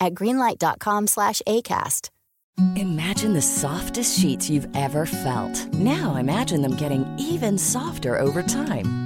at greenlight.com slash ACAST. Imagine the softest sheets you've ever felt. Now imagine them getting even softer over time.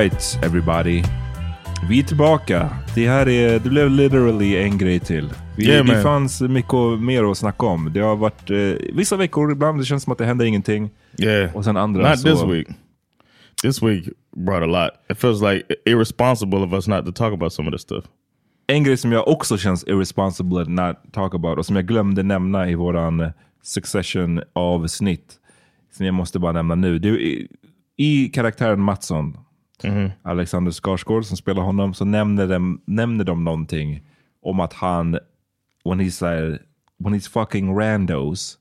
Alright everybody. Vi är tillbaka. Det här är, det blev literally en grej till. Vi, Yeah, det fanns mycket mer att snacka om. Det har varit eh, vissa veckor, ibland det känns som att det händer ingenting. Yeah. Och sen andra Not så... this week. This week brought a lot. It feels like irresponsible of us not to talk about some of this stuff. En grej som jag också känns irresponsible to not talk about och som jag glömde nämna i våran succession avsnitt. Som jag måste bara nämna nu. Det, i, I karaktären Mattsson, Alexander Skarsgård som spelar honom, så nämner de, nämner de någonting om att han, when he's, like, when he's fucking randos,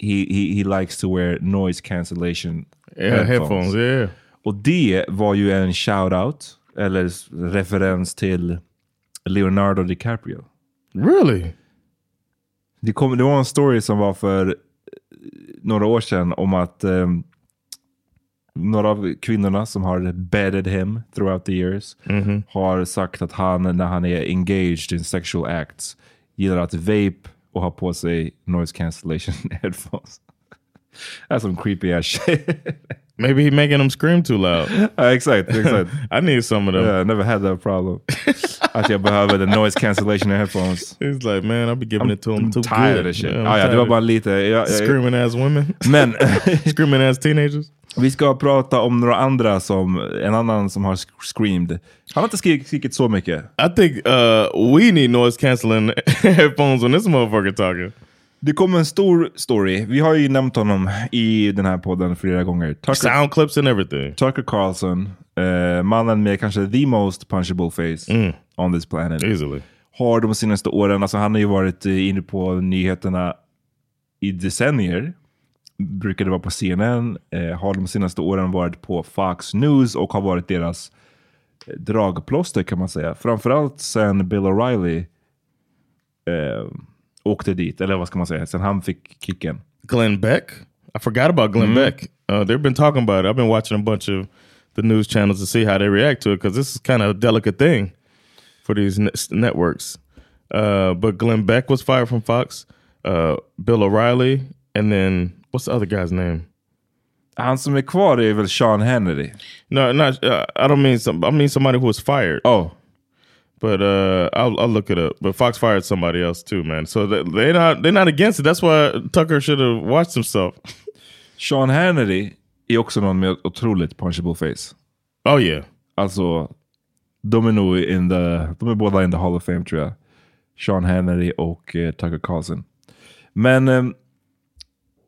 he, he, he likes to wear noise cancellation Yeah, headphones, yeah. Och det var ju en shout-out, eller referens till Leonardo DiCaprio. Really? Det, kom, det var en story som var för eh, några år sedan om att ehm, några av kvinnorna som har bedded him throughout the years har sagt att han, när han är engaged in sexual acts, gillar att vape och ha på sig noise cancellation headphones. That's some creepy ass shit. Maybe he making them scream too loud. Ja, exakt, exakt. I need some of them. Yeah, I never had that problem. att jag behöver the noise cancellation headphones. He's like, man, I'll be giving it to him too tired good. of this shit. Yeah, I'm ah, ja, det var bara lite... Jag, screaming ass women. men screaming ass teenagers. Vi ska prata om några andra som, en annan som har screamed. Han har inte skrik, skrikit så mycket. I think uh, we need noise canceling headphones when this motherfucker talking. Det kom en stor story. Vi har ju nämnt honom i den här podden flera gånger. Tucker, Sound clips and everything. Tucker Carlson, eh, mannen med kanske the most punchable face on this planet. Easily. har de senaste åren, alltså han har ju varit eh, inne på nyheterna i decennier. Brukade vara på CNN, eh, har de senaste åren varit på Fox News och har varit deras eh, dragplåster kan man säga. Framförallt sen Bill O'Reilly eh, åkte dit, eller vad ska man säga, sen han fick kicken. Glenn Beck. I forgot about Glenn Beck. Uh, they've been talking about it. I've been watching a bunch of the news channels to see how they react to it because this is kind of a delicate thing for these ne- networks. Uh, but Glenn Beck was fired from Fox. Uh, Bill O'Reilly, and then what's the other guy's name? Han som är kvar är väl Sean Hannity? No, not. Uh, I don't mean some. I mean somebody who was fired. Oh, But uh, I'll I'll look it up. But Fox fired somebody else too, man. So they, they're not they're not against it. That's why Tucker should have watched himself. Sean Hannity är också någon med otroligt punchable face. Oh yeah, Alltså, de är nog in the, de är båda in the Hall of Fame tror jag. Sean Hannity och eh, Tucker Carlson. Men eh,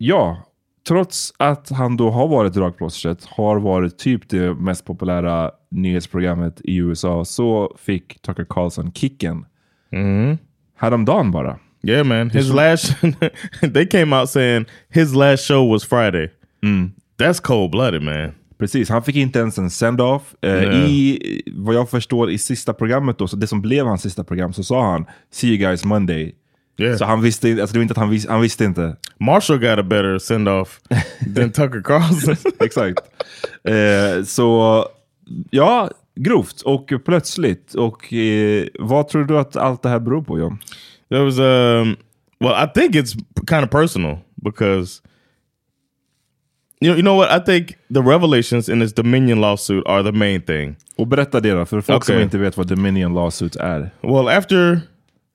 ja, trots att han då har varit dragplåstret, har varit typ det mest populära nyhetsprogrammet i USA, så fick Tucker Carlson kicken. Mm. Häromdagen bara. Yeah, man. His last, they came out saying his last show was Friday. That's cold blooded, man. Precis, han fick inte ens en send-off. Eh, Nej. I, vad jag förstår, i sista programmet då, så det som blev hans sista program, så sa han “See you guys Monday”. Yeah. Så han visste, alltså det var inte att han, vis, han visste inte. Marshall got a better send off than Tucker Carlson. Exakt. Eh, så ja, grovt och plötsligt. Och eh, vad tror du att allt det här beror på John? There was um well, I think it's kind of personal because you know, you know what? I think the revelations in this Dominion lawsuit are the main thing. Och berätta det då, för folk som Okej. inte vet vad Dominion Lawsuits är. Well, after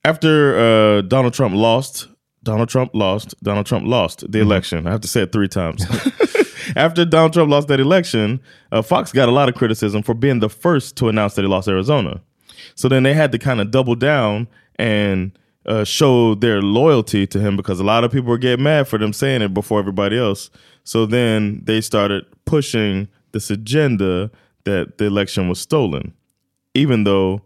after uh, Donald Trump lost, Donald Trump lost, Donald Trump lost the election. I have to say it three times. after Donald Trump lost that election, uh, Fox got a lot of criticism for being the first to announce that he lost Arizona. So then they had to kind of double down and uh, show their loyalty to him because a lot of people were getting mad for them saying it before everybody else. So then they started pushing this agenda that the election was stolen, even though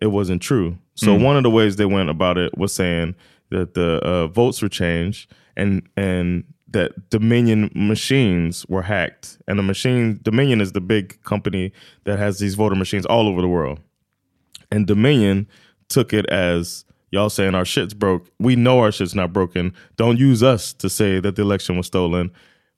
it wasn't true. So one of the ways they went about it was saying that the uh, votes were changed and and that Dominion machines were hacked. And the machine Dominion is the big company that has these voter machines all over the world. And Dominion took it as y'all saying our shit's broke. We know our shit's not broken. Don't use us to say that the election was stolen.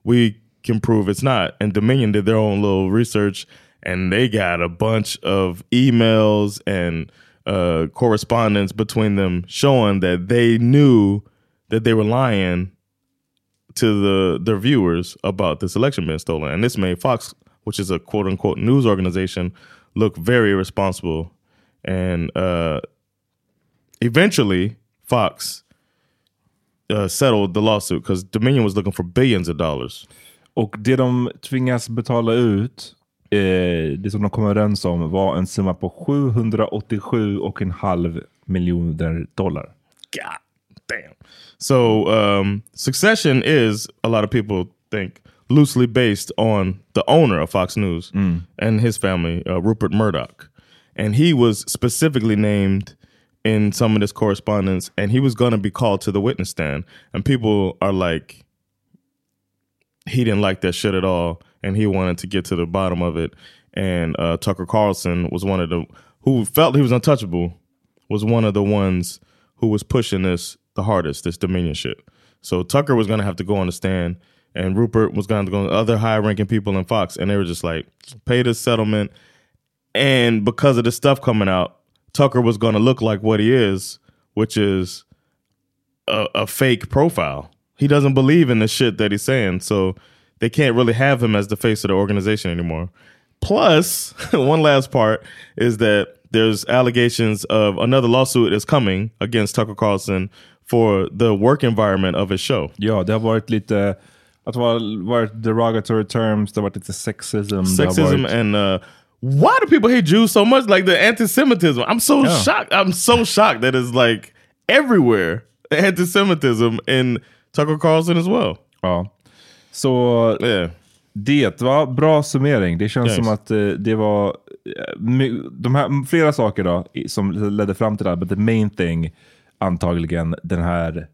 We can prove it's not. And Dominion did their own little research and they got a bunch of emails and uh, correspondence between them showing that they knew that they were lying to the their viewers about this election being stolen. And this made Fox, which is a quote unquote news organization, look very irresponsible. And uh, eventually, Fox uh, settled the lawsuit because Dominion was looking for billions of dollars. Och det de tvingas betala ut, eh, det som de kom överens om, var en summa på 787,5 miljoner dollar. God damn. So um, Succession is a lot of people think loosely based on the owner of Fox News and his family, uh, Rupert Murdoch, and he was specifically named in some of this correspondence, and he was going to be called to the witness stand, and people are like, he didn't like that shit at all, and he wanted to get to the bottom of it. And uh, Tucker Carlson was one of the who felt he was untouchable, was one of the ones who was pushing this the hardest, this Dominion shit. So Tucker was gonna have to go on the stand, and Rupert was gonna go other high ranking people in Fox, and they were just like, pay this settlement. And because of the stuff coming out, Tucker was gonna look like what he is, which is a, a fake profile. He doesn't believe in the shit that he's saying, so they can't really have him as the face of the organization anymore. Plus, one last part is that there's allegations of another lawsuit is coming against Tucker Carlson for the work environment of his show. Ja, det har varit lite, att det har varit derogatory terms, det har varit lite sexism. Sexism varit, and uh, why do people hate Jews so much? Like the anti-Semitism. I'm so Yeah. shocked. I'm so shocked that it's like everywhere. anti-Semitism in Tucker Carlson as well. ja. Så Yeah. det var bra summering. Det känns Yes. som att eh, det var eh, de här, flera saker då, som ledde fram till det här. But the main thing, antagligen den här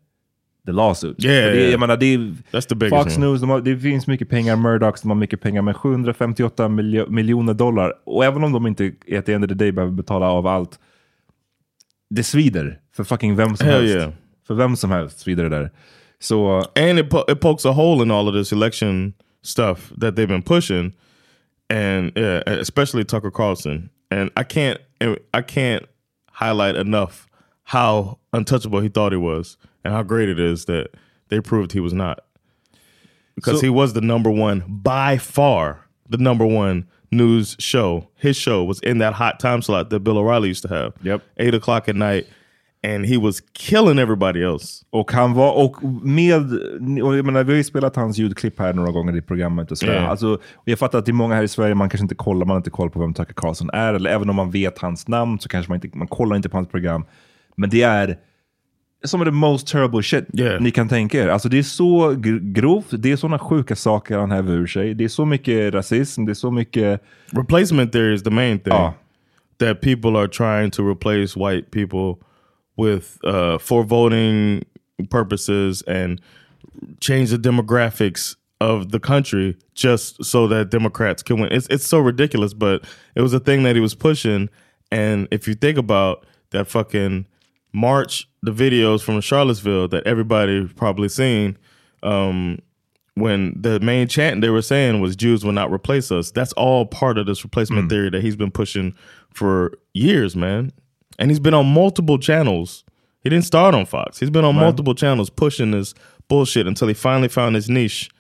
the lawsuit. Yeah, det, yeah. Jag menar, det är, That's the biggest Fox one. News, de har, det finns mycket pengar. Murdochs, de har mycket pengar. Men 758 miljo, miljoner dollar. Och även om de inte at the end of the day behöver betala av allt. Det svider för fucking vem som Hell helst. yeah. För vem som helst svider det där. Så uh, and it po- it pokes a hole in all of this election stuff that they've been pushing, and yeah, especially Tucker Carlson. And I can't I can't highlight enough how untouchable he thought he was, and how great it is that they proved he was not, because So- he was the number one by far, the number one news show. His show was in that hot time slot that Bill O'Reilly used to have. Yep. eight o'clock at night, and he was killing everybody else. Och han var, och med, och jag menar, vi har ju spelat hans ljudklipp här några gånger i programmet och sådär. Ja. Alltså, och jag fattar att det är många här i Sverige, man kanske inte kollar, man har inte koll på vem Tucker Carlson är, eller även om man vet hans namn så kanske man inte, man kollar inte på hans program. Men det är som the most terrible shit Yeah. ni kan tänka er. Alltså det är så gr- grovt, det är sådana sjuka saker han häver ur sig. Det är så mycket rasism, det är så mycket... Replacement theory is the main thing. Ja. That people are trying to replace white people with uh, for voting purposes and change the demographics of the country just so that Democrats can win. It's it's so ridiculous, but it was a thing that he was pushing. And if you think about that fucking march, the videos from Charlottesville that everybody probably seen, um, when the main chant they were saying was Jews will not replace us. That's all part of this replacement theory that he's been pushing for years, man. And he's been on multiple channels. He didn't start on Fox. He's been on multiple channels pushing this bullshit until he finally found his niche.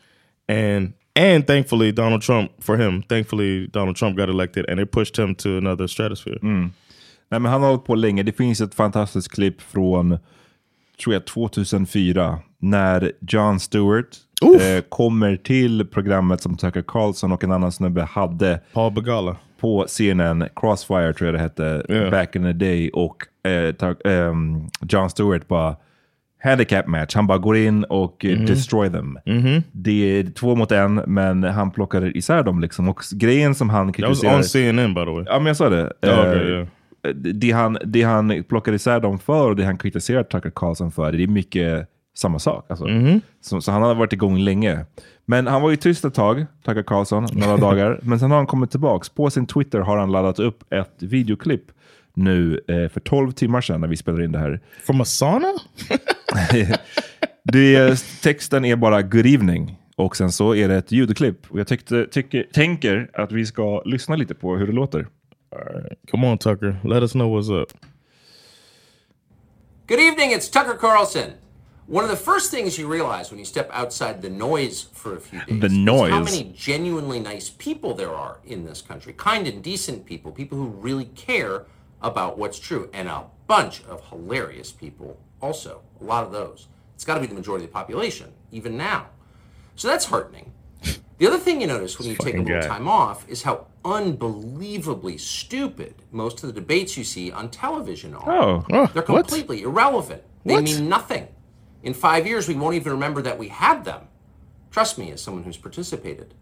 And and thankfully Donald Trump for him, thankfully Donald Trump got elected and it pushed him to another stratosphere. Nej, men han har hållit på länge. Det finns ett fantastiskt klipp från tror jag 2004 när Jon Stewart eh, kommer till programmet som Tucker Carlson och en annan snubbe hade Paul Begala. på CNN, Crossfire tror jag det hette, Yeah. back in the day. Och eh, Tuck- ehm, Jon Stewart bara handicap match. Han bara går in och eh, destroy them. Det är två mot en, men han plockar isär dem liksom. Och grejen som han That was kritiserar... on CNN by the way. Ja, men jag sa det. Okej, Eh, ja. det, han, det han plockar isär dem för och det han kritiserar Tucker Carlson för, det är mycket samma sak. Alltså. Mhm. Så, så han har varit igång länge. Men han var ju tyst ett tag, Tucker Carlson, några dagar. Men sen har han kommit tillbaks. På sin Twitter har han laddat upp ett videoklipp nu eh, för 12 timmar sedan när vi spelade in det här. From a sauna? Det, texten är bara good evening och sen så är det ett ljudklipp. Och jag tyckte, tycker, tänker att vi ska lyssna lite på hur det låter. Come on, Tucker. Let us know what's up. Good evening, it's Tucker Carlson. One of the first things you realize when you step outside the noise for a few days The is how many genuinely nice people there are in this country. Kind and decent people, people who really care about what's true, and a bunch of hilarious people also. A lot of those. It's got to be the majority of the population, even now. So that's heartening. The other thing you notice when you take a little guy. time off is how unbelievably stupid most of the debates you see on television are. Oh. Oh, They're what? completely irrelevant. They What? mean nothing. In five years, we won't even remember that we had them. Trust me, as someone who's participated.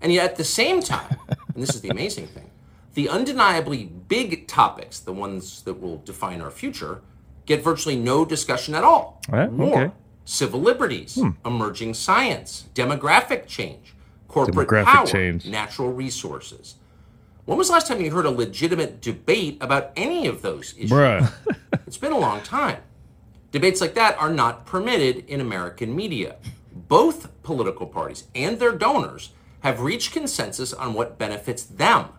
And yet, at the same time, and this is the amazing thing, the undeniably big topics, the ones that will define our future, get virtually no discussion at all. Eh, War, okay. civil liberties, emerging science, demographic change, corporate Demographic power, change. natural resources. When was the last time you heard a legitimate debate about any of those issues? Bruh. It's been a long time. Debates like that are not permitted in American media. Both political parties and their donors have reached consensus on what benefits them,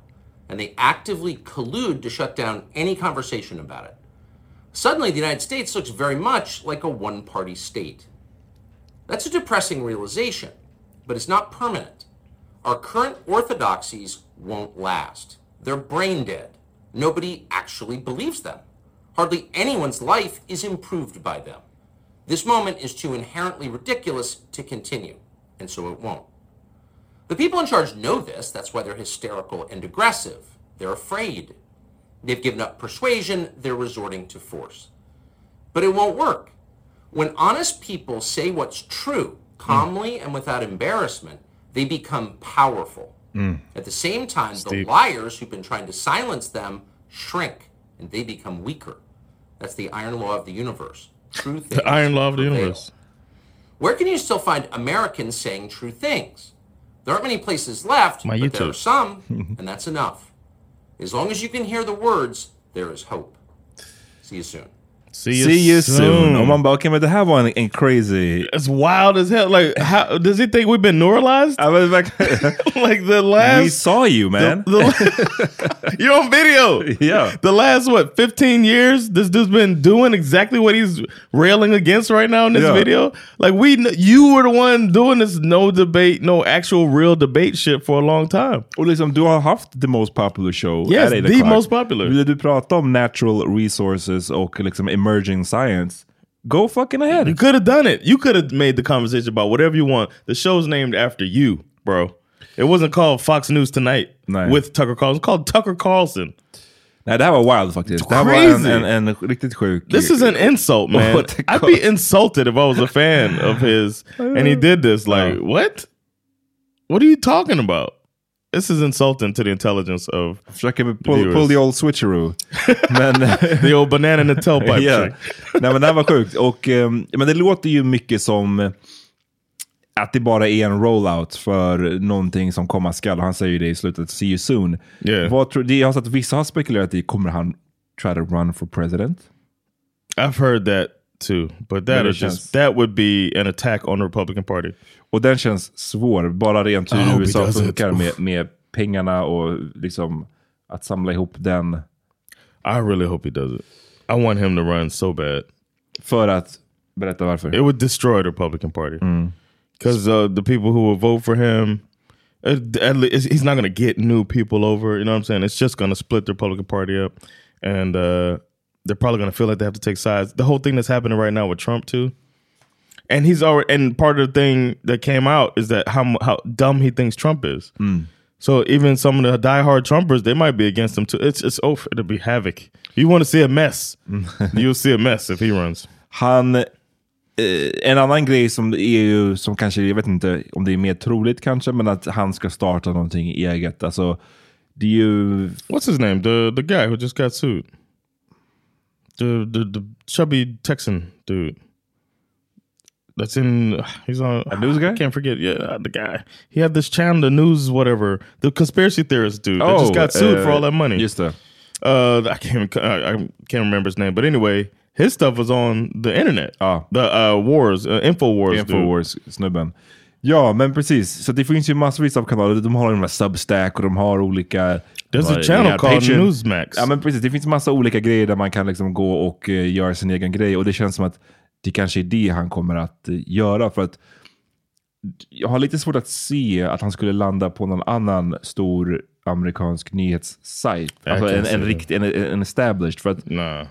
and they actively collude to shut down any conversation about it. Suddenly, the United States looks very much like a one party state. That's a depressing realization, but it's not permanent. Our current orthodoxies won't last. They're brain dead. Nobody actually believes them. Hardly anyone's life is improved by them. This moment is too inherently ridiculous to continue, and so it won't. The people in charge know this. That's why they're hysterical and aggressive. They're afraid. They've given up persuasion. They're resorting to force. But it won't work. When honest people say what's true, calmly and without embarrassment, they become powerful. Mm. At the same time, the liars who've been trying to silence them shrink and they become weaker. That's the iron law of the universe. True things The iron law of the prevail. universe. Where can you still find Americans saying true things? There aren't many places left, My but there are some, and that's enough. As long as you can hear the words, there is hope. See you soon. See you, See you soon. Man bara, okej men det här var en, en crazy... It's wild as hell. Like, how does he think we've been neuralized? Ja, men verkligen- like the last. We saw you man. the, you're on video. Yeah. The last what, 15 years? This dude's been doing exactly what he's railing against right now in this Yeah. video. Like we, you were the one doing this no debate, no actual real debate shit for a long time. Och liksom, du har haft the most popular show. Yes, the most popular. Vill du prata om natural resources och liksom emerging science, go fucking ahead. You could have done it. You could have made the conversation about whatever you want. The show's named after you, bro. It wasn't called Fox News Tonight Nej. with Tucker Carlson. It's called Tucker Carlson. Det här var wild. Det här var en, en, en riktigt sjuk... This is an insult, man. I'd be insulted if I was a fan of his and he did this. Like, what? What are you talking about? This is insulting to the intelligence of Försöker pull, pull the old switcheroo. men, the old banana in the tailpipe trick. Nej men det här var sjukt. Och, ehm, men det låter ju mycket som att det bara är en rollout för någonting som komma skall. Han säger ju det i slutet, see you soon. Yeah. Vad tror, jag har sett vissa har spekulerat i, kommer han try to run for president? I've heard that too, but that is just chance. that would be an attack on the Republican Party. Och den känns svår, bara rent hur USA it. funkar med, med pengarna och liksom att samla ihop den I really hope he does it. I want him to run so bad. för att berätta varför. It would destroy the Republican Party because uh, the people who will vote for him, uh, at least, he's not going to get new people over. You know what I'm saying? It's just going to split the Republican Party up, and uh, they're probably going to feel like they have to take sides. The whole thing that's happening right now with Trump too, and he's already and part of the thing that came out is that how how dumb he thinks Trump is. So even some of the diehard Trumpers, they might be against him too. It's it's oh, it'll be havoc. You want to see a mess? You'll see a mess if he runs. Han, eh, en annan grej som är ju, som kanske, jag vet inte om det är mer troligt kanske, men att han ska starta någonting eget. Alltså, det är ju... What's his name? The the guy who just got sued. The the, the chubby Texan dude. That's in. He's on A news guy? I can't forget. Yeah, uh, the guy. He had this channel, the news, whatever. The conspiracy theorist dude. that just got sued for all that money. Oh, Just det. Uh, I can't. I, can't remember his name. But anyway, his stuff was on the internet. Ah. The uh, wars, uh, Infowars. Infowars-snubben. Ja, men precis. Så det finns ju massvis av kanaler. De har de här Substack och de har olika... There's a channel ja, called Patreon. Newsmax. Ja, men precis. Det finns massa olika grejer där man kan liksom gå och eh, göra sin egen grej. Och det känns som att det kanske är det han kommer att eh, göra. För att jag har lite svårt att se att han skulle landa på någon annan stor amerikansk nyhetssajt. Alltså en, en, rikt, en, en established. För att Nah.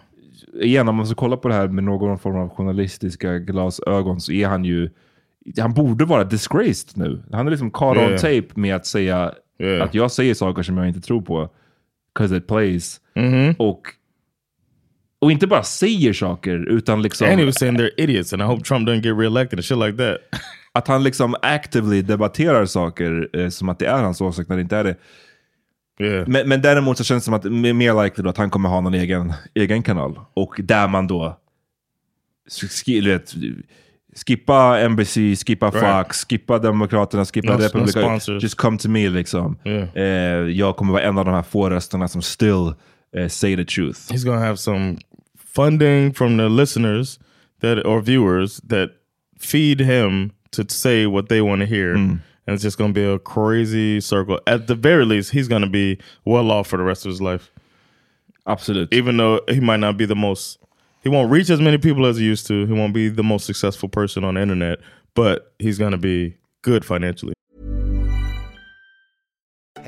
igen, om man ska kolla på det här med någon form av journalistiska glasögon så är han ju, han borde vara disgraced nu. Han är liksom caught on Yeah. tape med att säga Yeah. att jag säger saker som jag inte tror på. Cause it plays. Mm-hmm. Och, och inte bara säger saker, utan liksom And he was saying they're idiots, and I hope Trump doesn't get reelected and shit like that. att han liksom actively debatterar saker eh, som att det är hans åsikt när det inte är det. yeah. Men, men däremot så känns det som att m- mer likely då att han kommer ha någon egen, egen kanal. Och där man då vet, skippa NBC, skippa Right. Fox, skippa Demokraterna, skippa No- no Republika. sponsors. Just come to me liksom. Yeah. Eh, jag kommer vara en av de här få rösterna som still eh, say the truth. he's to have some funding from the listeners that or viewers that feed him to say what they want to hear and it's just to be a crazy circle at the very least he's to be well off for the rest of his life Absolut. even though he might not be the most he won't reach as many people as he used to he won't be the most successful person on the internet but he's going to be good financially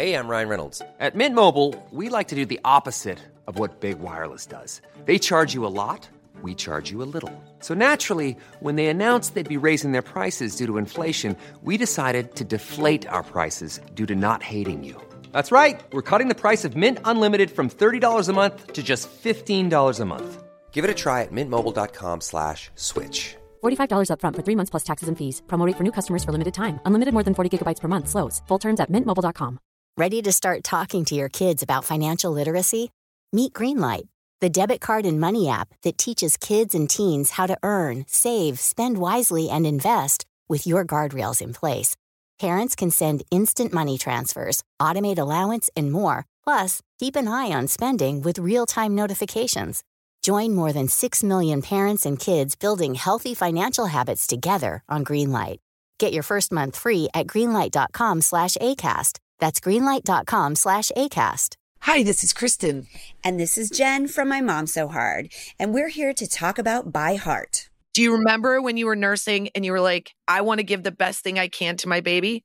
Hey, I'm Ryan Reynolds. At Mint Mobile, we like to do the opposite of what Big Wireless does. They charge you a lot, we charge you a little. So naturally, when they announced they'd be raising their prices due to inflation, we decided to deflate our prices due to not hating you. That's right. We're cutting the price of Mint Unlimited from $30 a month to just $15 a month. Give it a try at mintmobile.com slash switch. $45 upfront for three months plus taxes and fees. Promo rate for new customers for limited time. Unlimited more than 40 gigabytes per month. Slows. Full terms at mintmobile.com. Ready to start talking to your kids about financial literacy? Meet Greenlight, the debit card and money app that teaches kids and teens how to earn, save, spend wisely, and invest with your guardrails in place. Parents can send instant money transfers, automate allowance, and more. Plus, keep an eye on spending with real time notifications. Join more than 6 million parents and kids building healthy financial habits together on Greenlight. Get your first month free at greenlight.com slash ACAST. That's greenlight.com slash ACAST. Hi, this is Kristen. And this is Jen from My Mom So Hard. And we're here to talk about By Heart. Do you remember when you were nursing and you were like, I want to give the best thing I can to my baby?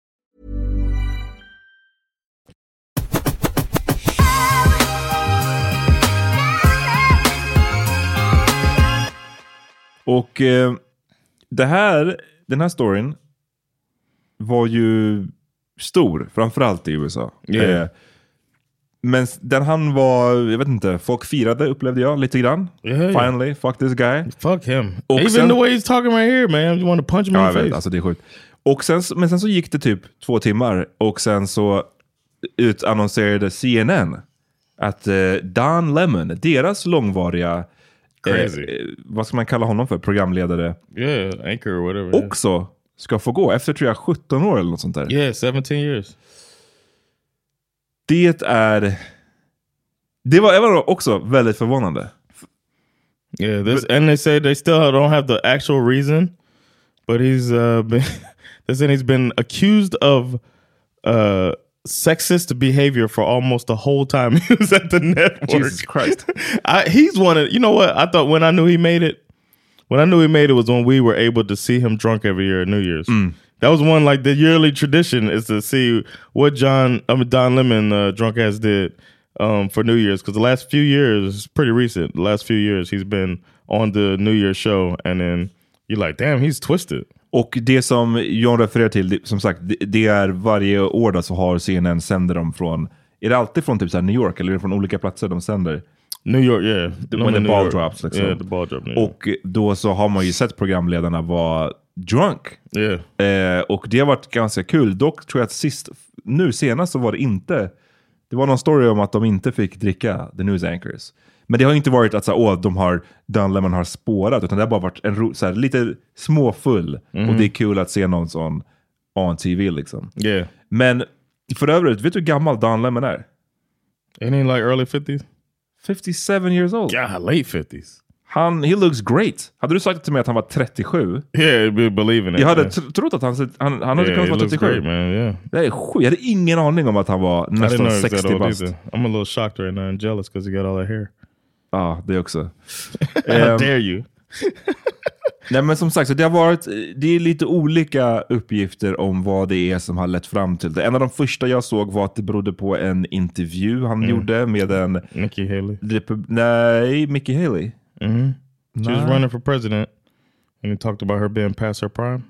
Och eh, det här, den här storyn var ju stor, framförallt i USA. Yeah. Eh, men den han var, jag vet inte, folk firade upplevde jag lite grann. Yeah, yeah. Finally, fuck this guy. Fuck him. Och Even sen- the way he's talking right here, man. You want to punch me Ja, in the vet, face? alltså det är sjukt. Och sen, men sen så gick det typ två timmar och sen så utannonserade CNN att eh, Don Lemon, deras långvariga, Crazy. eh, vad ska man kalla honom för, programledare, Yeah, anchor or whatever. också ska få gå efter tror jag 17 år eller något sånt där. Yeah, 17 years. Det är... Det var, det var också väldigt förvånande. Yeah, this and they say they still don't have the actual reason, but he's uh been they said he's been accused of uh sexist behavior for almost the whole time he was at the network. Jesus Christ. I, he's one of you know what I thought when I knew he made it. When I knew he made it was when we were able to see him drunk every year at New Year's. That was one like the yearly tradition is to see what John I mean Don Lemon uh, drunk ass did um, for New Year's because the last few years pretty recent. The last few years he's been on the New Year's show and then you're like damn he's twisted. Och det som John refererar till, det, som sagt, det, det är varje år då så har CNN sänder dem från, är det alltid från typ så New York eller är det från olika platser de sänder? New York yeah. When Normally the ball York. drops. Liksom. Yeah, the ball drop. yeah. Och då så har man ju sett programledarna vara drunk. Yeah. Eh, och det har varit ganska kul. Dock tror jag att sist, nu senast så var det inte, det var någon story om att de inte fick dricka, the news anchors. Men det har inte varit att så, åh, de har, Don Lemon har spårat, utan det har bara varit en ro, så här, lite småfull. Och det är kul att se någon sån on TV liksom. Yeah. Men för övrigt, vet du hur gammal Don Lemon är? Ain't he like early 50s? 57 years old. Yeah, late 50s. Han, he looks great. Hade du sagt till mig att han var 37? Yeah, be believing it. Jag hade tr- trott att han, han, han hade yeah, kunnat vara looks 37. great, man. Yeah. Det är sjukt. Jag hade ingen aning om att han var nästan know he was that 60 old bast. I'm a little shocked right now and jealous because he got all that hair. Ja, det också. How Ehm, dare you? Nej men som sagt, så det har varit det är lite olika uppgifter om vad det är som har lett fram till det. En av de första jag såg var att det berodde på en intervju han gjorde med en... Nikki Haley. Nej, Mickey Haley. Mm-hmm. She was running for president and he talked about her being past her prime.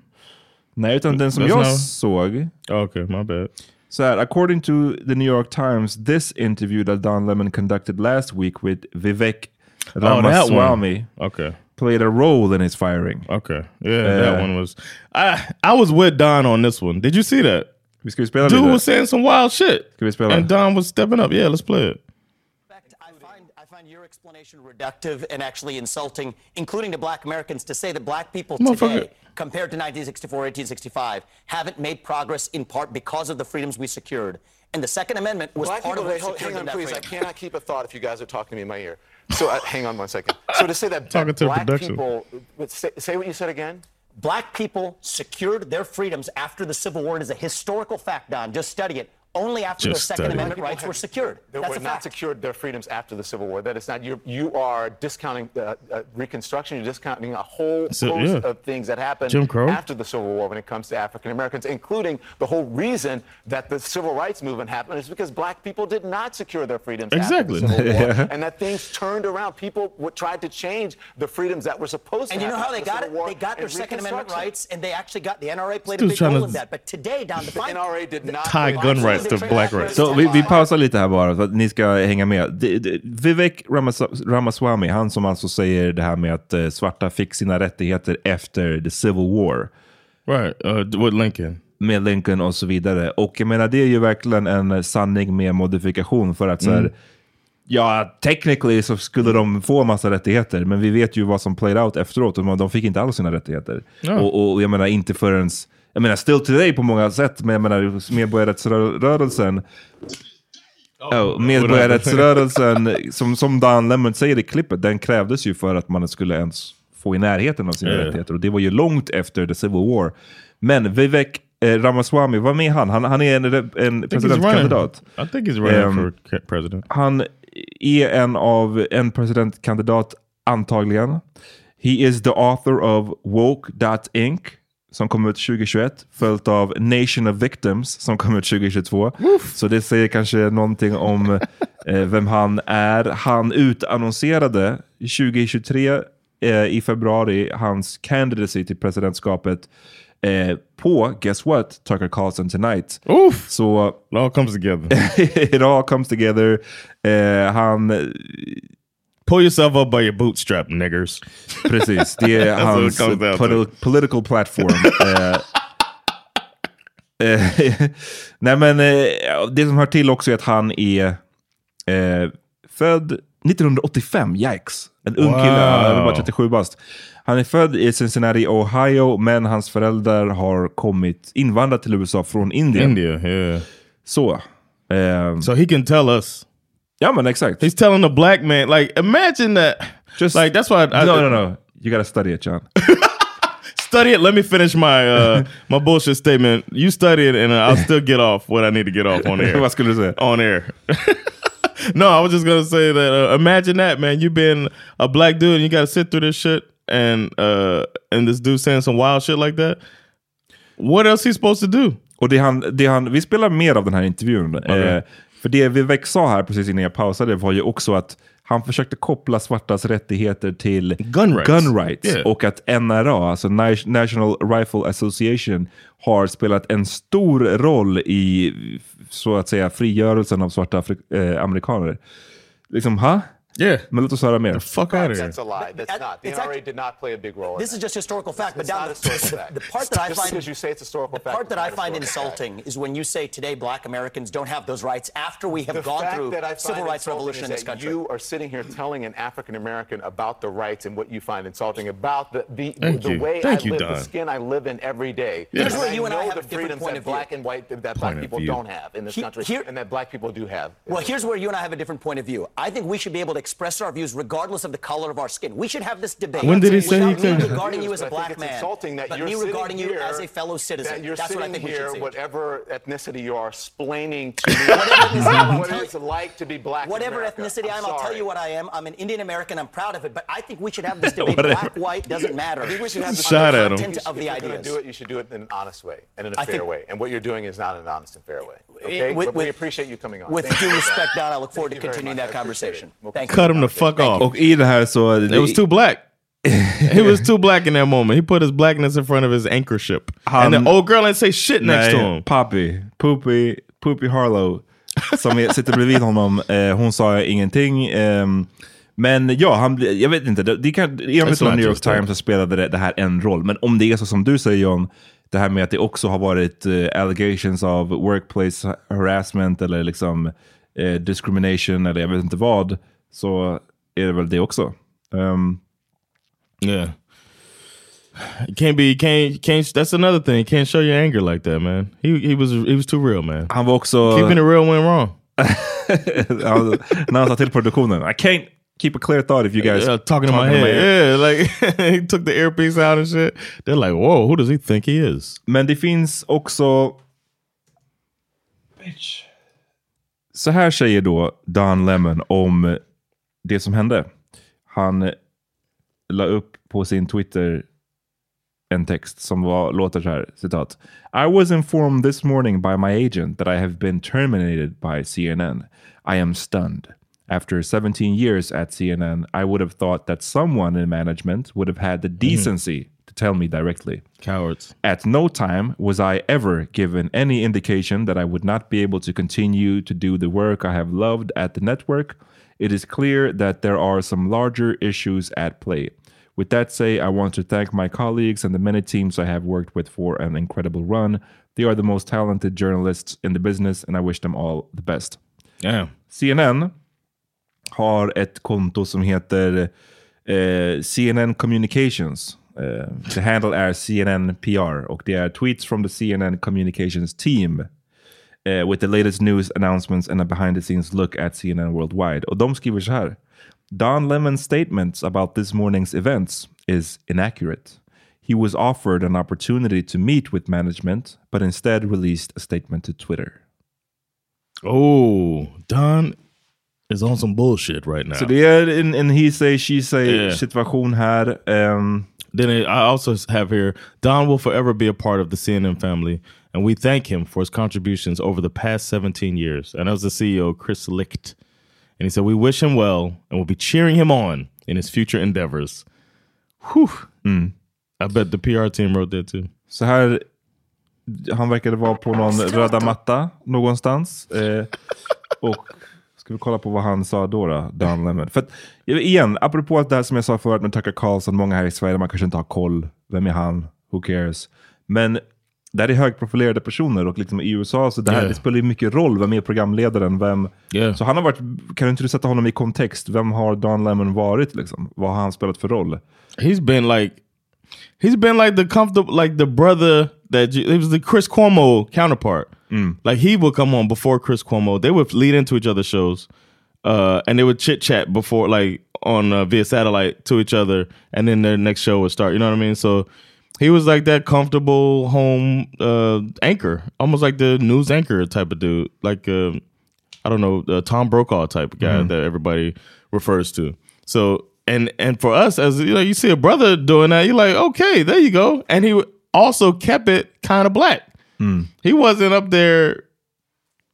Nej, utan den som That's jag not- såg. Oh, okay, my bad. Så här, according to the New York Times, this interview that Don Lemon conducted last week with Vivek Oh. Ramaswamy Okay. played a role in his firing. Okay. Yeah, that Uh, one was. I I was with Don on this one. Did you see that? Vi ska ju spela Dude was saying some wild shit. Ska vi spela? And Don was stepping up. Yeah, let's play it. I find, your explanation reductive and actually insulting, including to black Americans, to say that black people today, compared to 1964, 1865, haven't made progress in part because of the freedoms we secured. And the Second Amendment was Black part people, of they, what hold- secured hang on, them that please. I cannot keep a thought if you guys are talking to me in my ear. So uh, hang on one second. So to say that Talking to the black production. people, say, say what you said again. Black people secured their freedoms after the Civil War. It is a historical fact, Don. Just study it. Only after Just the Second study. Amendment rights were secured. They That's were a not fact. secured their freedoms after the Civil War. That is not you. You are discounting uh, uh, Reconstruction. You're discounting a whole So, host yeah. of things that happened Jim Crow. after the Civil War when it comes to African Americans, including the whole reason that the Civil Rights Movement happened is because Black people did not secure their freedoms Exactly. after the Civil War, and that things turned around. People w- tried to change the freedoms that were supposed And to. you know how they the got it? Civil War They got their Second Amendment rights, and they actually got the NRA played a big role in that. But today, Don, the The NRA did not Tie gun rights to black rights. Så vi, vi pausar lite här bara för att ni ska hänga med. Det- det- Vivek Ramas- Ramaswamy, han som alltså säger det här med att eh, svarta fick sina rättigheter efter the Civil War. Right. Uh, with Lincoln. Med Lincoln och så vidare. Och jag menar det är ju verkligen en sanning med modifikation för att så här, Ja, technically så skulle de få massa rättigheter, men vi vet ju vad som played out efteråt. och De fick inte alls sina rättigheter. Ja. Och, och jag menar inte förrän, jag menar still today på många sätt, men jag menar medborgarrättsrörelsen Ja, medborgarrättsrörelsen, som, som Dan Lemon säger i klippet, den krävdes ju för att man skulle ens få i närheten av sina Ja. rättigheter. Och det var ju långt efter the civil war. Men Vivek eh, Ramaswamy, vad med han? han? Han är en, en presidentkandidat. I think he's running Ehm, for president. Han är en av en presidentkandidat antagligen. He is the author of Woke.inc som kom ut 2021 följt av Nation of Victims som kom ut 2022. Så det säger kanske någonting om eh, vem han är. Han utannonserade 2023 eh, i februari hans candidacy till presidentskapet eh, på, guess what, Tucker Carlson Tonight. Oof. Så It all comes together. it all comes together. Eh, han, Pull yourself up by your bootstrap, niggers. precis, det är hans poli- political platform. eh, eh, nej men eh, det som hör till också är att han är född 1985, yikes. En ung Wow. kille, han är bara 37 bast. Han är född i Cincinnati, Ohio, men hans föräldrar har kommit invandrat till USA från Indien. India, yeah. Så. ehm, So he can tell us. Ja men exakt. He's telling a black man, like, imagine that. Just like, that's why I, I no, no, no. You gotta study it, John. study it. Let me finish my uh, my bullshit statement. You study it, and I'll still get off what I need to get off on air. Skulle du säga? on air. no, I was just gonna say that. Uh, imagine that, man. You been a black dude, and you got to sit through this shit, and uh, and this dude saying some wild shit like that. What else he supposed to do? Och det han, det han, vi spelar mer av den här intervjun. Eh, för det Vivek sa här precis innan jag pausade var ju också att han försökte koppla svartas rättigheter till Gun rights. gun rights. Yeah. Och att NRA, alltså Na- National Rifle Association, har spelat en stor roll i så att säga frigörelsen av svarta afri- eh, amerikaner. Liksom, ha? Yeah. Men låt oss höra mer. Fuck out of here. That's a lie. That's not. The it's NRA actually- did not play a big role. in This that. is just historical fact, but It's down not the, historical fact. the part that I find because you say it's historical the fact, part that I find historical insulting is when you say today black Americans don't have those rights after we have The gone through that I find civil rights revolution in this country. You are sitting here telling an African American about the rights and what you find insulting about the the, Thank the you. way Thank I you, live, Don. the skin I live in every day. Here's where you and I have the a different freedoms point of view. black and white that black people don't have in this country, and that black people do have. Well, here's where you and I have a different point of view. I think we should be able to express our views regardless of the color of our skin. We should have this debate. When did he say he Without could- regarding you as a But I black it's man, insulting that but you're me regarding you as a fellow citizen. That you're That's what I sitting think we here, should see. whatever ethnicity you are, explaining to me ethnicity I'm, what it's like to be black. Whatever America. ethnicity I I'm am, I'll tell you what I am. I'm an Indian American. I'm proud of it. But I think we should have this debate. Black, white, doesn't matter. I think we should have the Shot at him. content of the if you're gonna do it, you should do it in an honest way and in a I fair way. And what you're doing is not an honest and fair way. Okay, with- but we with- appreciate you coming on. With Thank due you respect. Don, I look forward to Thank you continuing that conversation. We'll Thank you. Cut him the fuck off. Och i det här så... It was too black. he was too black in that moment. He put his blackness in front of his anchor ship. and Han- the old girl ain't say shit next to Nej, him. Poppy, Poopy, Poopy Harlow, som sitter bredvid honom, eh, hon sa ingenting. ehm, men ja, han, jag vet inte, det, det kan, enligt New York. Times så spelade det, det här en roll. Men om det är så som du säger John, det här med att det också har varit eh, allegations of workplace harassment eller liksom eh, discrimination eller jag vet inte vad, så är det väl det också. Ehm, Yeah. You can't be, can't, can't. That's another thing. You can't show your anger like that, man. He he was he was too real, man. han var också... Keeping it real went wrong. när han sa till produktionen, I can't keep a clear thought if you guys Yeah, talking in my head. Yeah, like he took the earpiece out and shit. They're like, whoa, who does he think he is? Men det finns också... Bitch. Så här säger då Don Lemon om det som hände. Han la upp på sin Twitter en text som var, låter så här, citat. I was informed this morning by my agent that I have been terminated by CNN. I am stunned. After 17 years at CNN, I would have thought that someone in management would have had the decency to tell me directly. Cowards. At no time was I ever given any indication that I would not be able to continue to do the work I have loved at the network. It is clear that there are some larger issues at play. With that say, I want to thank my colleagues and the many teams I have worked with for an incredible run. They are the most talented journalists in the business and I wish them all the best. Damn. CNN har ett konto som heter eh, CNN Communications. Eh, the handle är CNN PR och det är tweets from the CNN Communications team. Eh, with the latest news announcements and a behind the scenes look at CNN worldwide. Och de skriver så här. Don Lemon's statements about this morning's events is inaccurate. He was offered an opportunity to meet with management, but instead released a statement to Twitter. Oh, Don is on some bullshit right now. Så det är en, en he say, she say Yeah. situation här. Um, Then I also have here Don will forever be a part of the CNN family, and we thank him for his contributions over the past 17 years. And as the CEO, Chris Licht. And he said, We wish him well and we'll be cheering him on in his future endeavors. Whew. I bet the PR team wrote that too. Så här, han verkade vara på någon röda matta någonstans. Eh, och ska vi kolla på vad han sa då, då Don Lemon. För att, igen, apropå det här som jag sa förut med Tucker Carlson, många här i Sverige, man kanske inte har koll. Vem är han? Who cares? Men det här är högprofilerade personer och liksom i USA så det, här, Yeah. det spelar ju mycket roll. Vem är programledaren? Vem... Yeah. Så han har varit, kan du inte sätta honom i kontext? Vem har Don Lemon varit? Liksom? Vad har han spelat för roll? He's been like, he's been like the comfortable, like the brother that you, it was the Chris Cuomo counterpart. Like he would come on before Chris Cuomo. They would lead into each other's shows, uh, and they would chit chat before, like on uh, via satellite to each other, and then their next show would start. You know what I mean? So he was like that comfortable home uh, anchor, almost like the news anchor type of dude, like um, I don't know, uh, Tom Brokaw type of guy that everybody refers to. So and and for us as you know, you see a brother doing that, you're like, okay, there you go. And he also kept it kind of black. He wasn't up there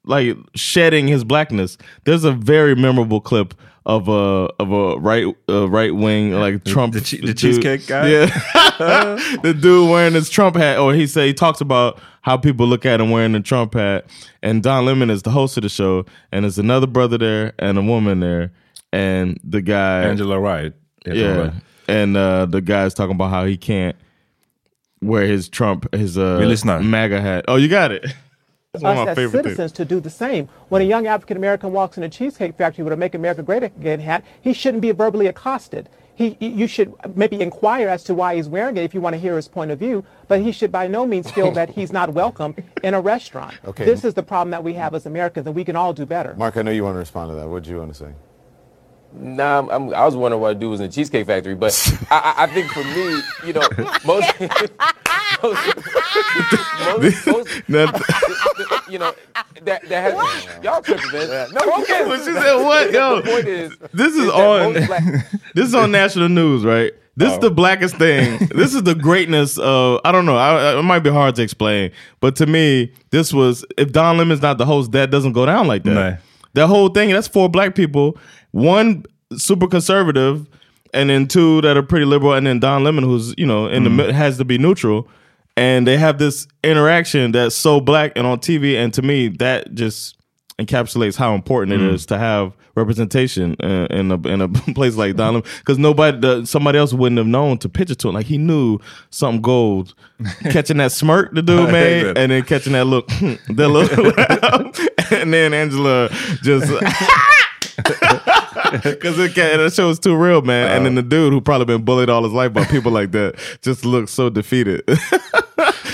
like shedding his blackness. There's a very memorable clip of a of a right uh, right wing like Trump the the dude- cheesecake guy? Yeah, the dude wearing his Trump hat, or he say he talks about how people look at him wearing the Trump hat. And Don Lemon is the host of the show, and there's another brother there and a woman there, and the guy Angela Rye. yeah, and uh, the guy's talking about how he can't wear his Trump his uh Vi lyssnar. MAGA hat. Oh, you got it. That's one of us my as favorite things. citizens to do the same. When a young African American walks in a cheesecake factory with a "Make America Great Again" hat, he shouldn't be verbally accosted. He, you should maybe inquire as to why he's wearing it if you want to hear his point of view, but he should by no means feel that he's not welcome in a restaurant. Okay. This is the problem that we have as Americans, and we can all do better. Mark, I know you want to respond to that. What do you want to say? Nah, I'm, I'm, I was wondering what dude was in the Cheesecake Factory, but I, I, I think for me, you know, most, most, most, most you know, that, that has, y'all tripping, man. No, okay. When she said what, yo? The point is, This is that on. black- this is on national news, right? This is the oh. blackest thing. this is the greatness of. I don't know. I, it might be hard to explain, but to me, this was. If Don Lemon's not the host, that doesn't go down like that. No. That whole thing. That's four black people. One super conservative, and then two that are pretty liberal, and then Don Lemon, who's you know in the mm-hmm. has to be neutral. And they have this interaction that's so black and on TV, and to me, that just encapsulates how important it is to have representation uh, in a in a place like Donald because nobody the, somebody else wouldn't have known to pitch it to him. Like he knew something gold, catching that smirk the dude made, and then catching that look, that look, and then Angela just. Because it that show was too real, man. and then the dude who probably been bullied all his life by people like that just looks so defeated.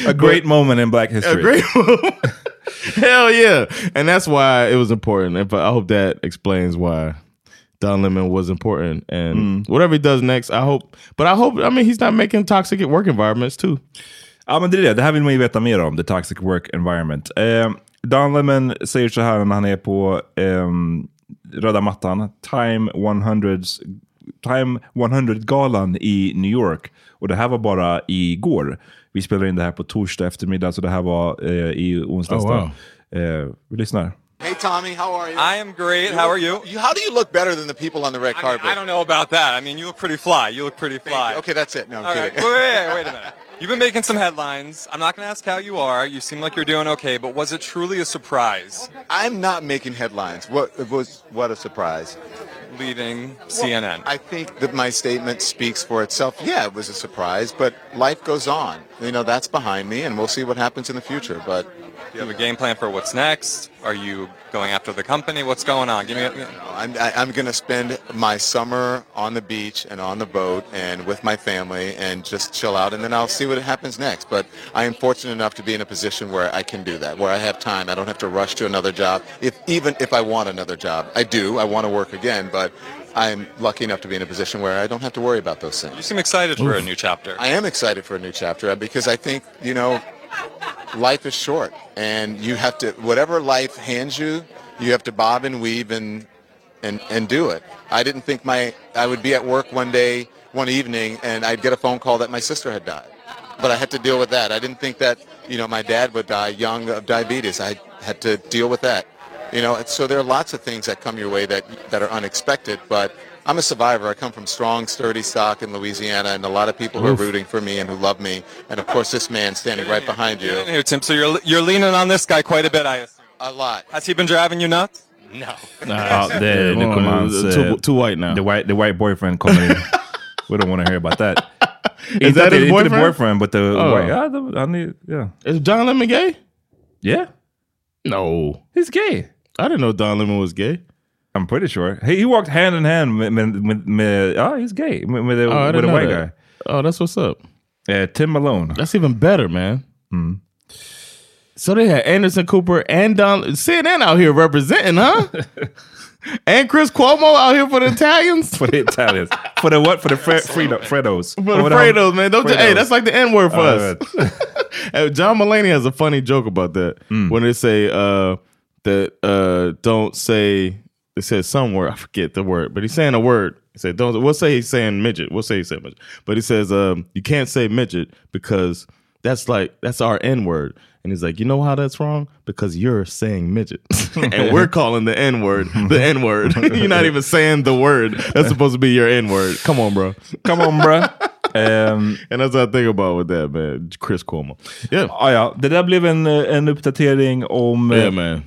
A great moment in black history. A great move. Hell yeah. And that's why it was important. And I hope that explains why Don Lemon was important. And whatever he does next, I hope. But I hope, I mean, he's not making toxic work environments too. Ja, men det är det. Det här vill man ju veta mer om, the toxic work environment. Eh, Don Lemon säger så här när han är på ehm, röda mattan, Time 100s Time 100-galan i New York. Och det här var bara igår. Vi spelar in det här på torsdag eftermiddag, så det här var eh, i onsdags. Oh, då. wow. eh, vi lyssnar. Hey Tommy, how are you? I am great. How are you? you? How do you look better than the people on the red I, mean, carpet? I don't know about that. I mean, you look pretty fly. You look pretty fly. Okay, that's it. No, I'm All right. kidding. Wait, wait, wait, wait a minute. You've been making some headlines. I'm not going to ask how you are. You seem like you're doing okay, but was it truly a surprise I'm not making headlines. What it was? What a surprise! Leaving CNN? I think that my statement speaks for itself. Yeah, it was a surprise, but life goes on. You know, that's behind me, and we'll see what happens in the future. But you have a game plan for what's next? Are you going after the company? What's going on? Give me. A, I'm, I, I'm going to spend my summer on the beach and on the boat and with my family and just chill out, and then I'll see what happens next. But I am fortunate enough to be in a position where I can do that, where I have time. I don't have to rush to another job. If even if I want another job, I do. I want to work again, but I'm lucky enough to be in a position where I don't have to worry about those things. you seem excited for a new chapter. I am excited for a new chapter because I think, you know, life is short and you have to, whatever life hands you, you have to bob and weave and, and, and do it. I didn't think my, I would be at work one day, one evening, and I'd get a phone call that my sister had died. But I had to deal with that. I didn't think that, you know, my dad would die young of diabetes. I had to deal with that. You know, so there are lots of things that come your way that, that are unexpected, but I'm a survivor. I come from strong, sturdy stock in Louisiana, and a lot of people who are rooting for me and who love me. And of course, this man standing right behind you. Here, Tim. So you're you're leaning on this guy quite a bit, I assume. A lot. Has he been driving you nuts? No. Ja, det, nu kommer hans... too, eh, too white now. The white, the white boyfriend coming in. We don't want to hear about that. Is Inte that the- his inte the boyfriend? boyfriend, but the Oh. white... Yeah, the, han är, yeah. Is John Lemon gay? Yeah. No. He's gay. I didn't know Don Lemon was gay. I'm pretty sure. He, he walked hand in hand med, med oh, he's gay. With, with, Oh, with a white that. guy. Oh, that's what's up. Uh, Tim Malone. That's even better, man. Hmm. So they had Anderson Cooper and Don CNN out here representing, huh? and Chris Cuomo out here for the Italians. For the Italians. For the what? For the Fre Fredo, Fredos. For the Fredos, man. Don't you, hey, that's like the N word for All us. Hey, John Mulaney has a funny joke about that Hmm. when they say uh, that uh, don't say they said some word I forget the word, but he's saying a word. He said don't. We'll say he's saying midget. We'll say he's saying midget, but he says um, you can't say midget because that's like that's our N word. And he's like, you know how that's wrong? Because you're saying midget, and we're calling the N word the N word. you're not even saying the word. That's supposed to be your N word. Come on, bro. Come on, bro. Um, and that's what I think about with that man, Chris Cuomo. Yeah. Ah, ja, det där blev en, eh, en uppdatering om eh, Yeah, man.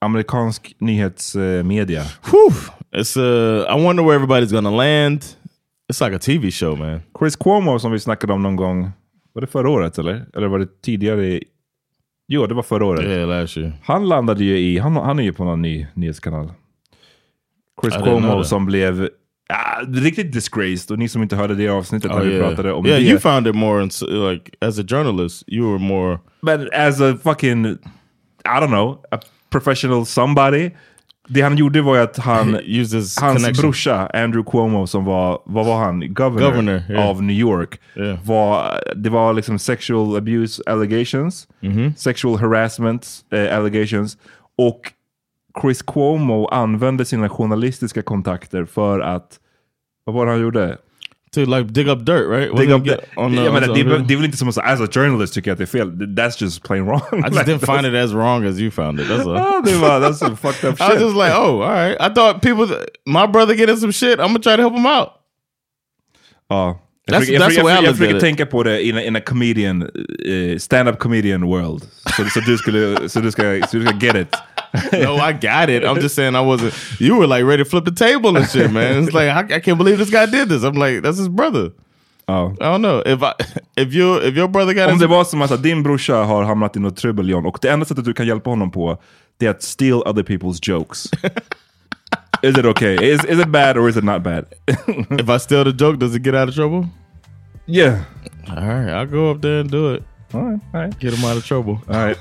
Amerikansk nyhetsmedia. Whew. It's uh I wonder where everybody's gonna land. It's like a TV show, man. Chris Cuomo som vi snackade om någon gång. Var det förra året eller? Eller var det tidigare? Jo, det var förra året. Yeah, last year. Han landade ju i, han, han är ju på någon ny nyhetskanal. Chris I Cuomo som blev ah, riktigt disgraced. Och ni som inte hörde det avsnittet när Oh, vi yeah. pratade om yeah, det. you found it more in, like as a journalist, you were more But as a fucking, I don't know, a professional somebody. Det han gjorde var att han, hans connection. brorsa Andrew Cuomo som var, vad var han? Governor, Governor, yeah. av New York. Yeah. Var, det var liksom sexual abuse allegations, Mhm. sexual harassment eh, allegations. Och Chris Cuomo använde sina journalistiska kontakter för att, vad var det han gjorde? To like dig up dirt, right? Dig up the, on the- menar, on det, the- är- det är väl inte som att säga, as a journalist att det är fel. That's just plain wrong. I just didn't find it as wrong as you found it. That's det var, that's some fucked up I was just like, oh, all right. I thought people, my brother getting some shit. I'm gonna try to help him out. Ja. Jag That's- jag that's the way I försöker, jag looked försöker it. tänka på det in a, in a comedian, eh, stand-up comedian world. Så, så, du skulle, så, du ska, så du ska get it. no, I got it. I'm just saying I wasn't. You were like ready to flip the table and shit, man. It's like I, I can't believe this guy did this. I'm like, that's his brother. Ja. I don't know if I if you if your brother got Om det var som att din brorsa har hamnat i något trubbel John, och det enda sättet du kan hjälpa honom på det är att steal other people's jokes. is it okay? Is, is it bad or is it not bad? if I steal the joke, does it get out of trouble? Yeah. All right, I'll go up there and do it. All right, all right. Get him out of trouble. All right.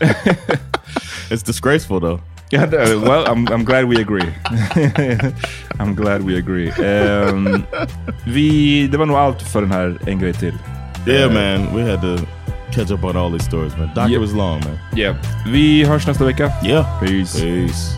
it's disgraceful though. Yeah, well, I'm, I'm glad we agree. I'm glad we agree. Ehm, vi, det var nog allt för den här En grej till. Yeah, Eh, man, we had to catch up on all these stories, man. Doctor Yep. was long, man. Yeah. Vi hörs nästa vecka. Yeah. Peace. Peace.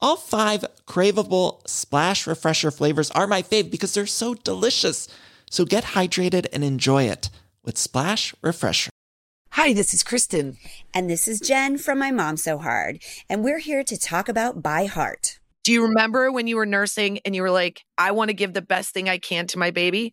All five craveable Splash Refresher flavors are my fave because they're so delicious. So get hydrated and enjoy it with Splash Refresher. Hi, this is Kristen. And this is Jen from My Mom So Hard. And we're here to talk about By Heart. Do you remember when you were nursing and you were like, I want to give the best thing I can to my baby?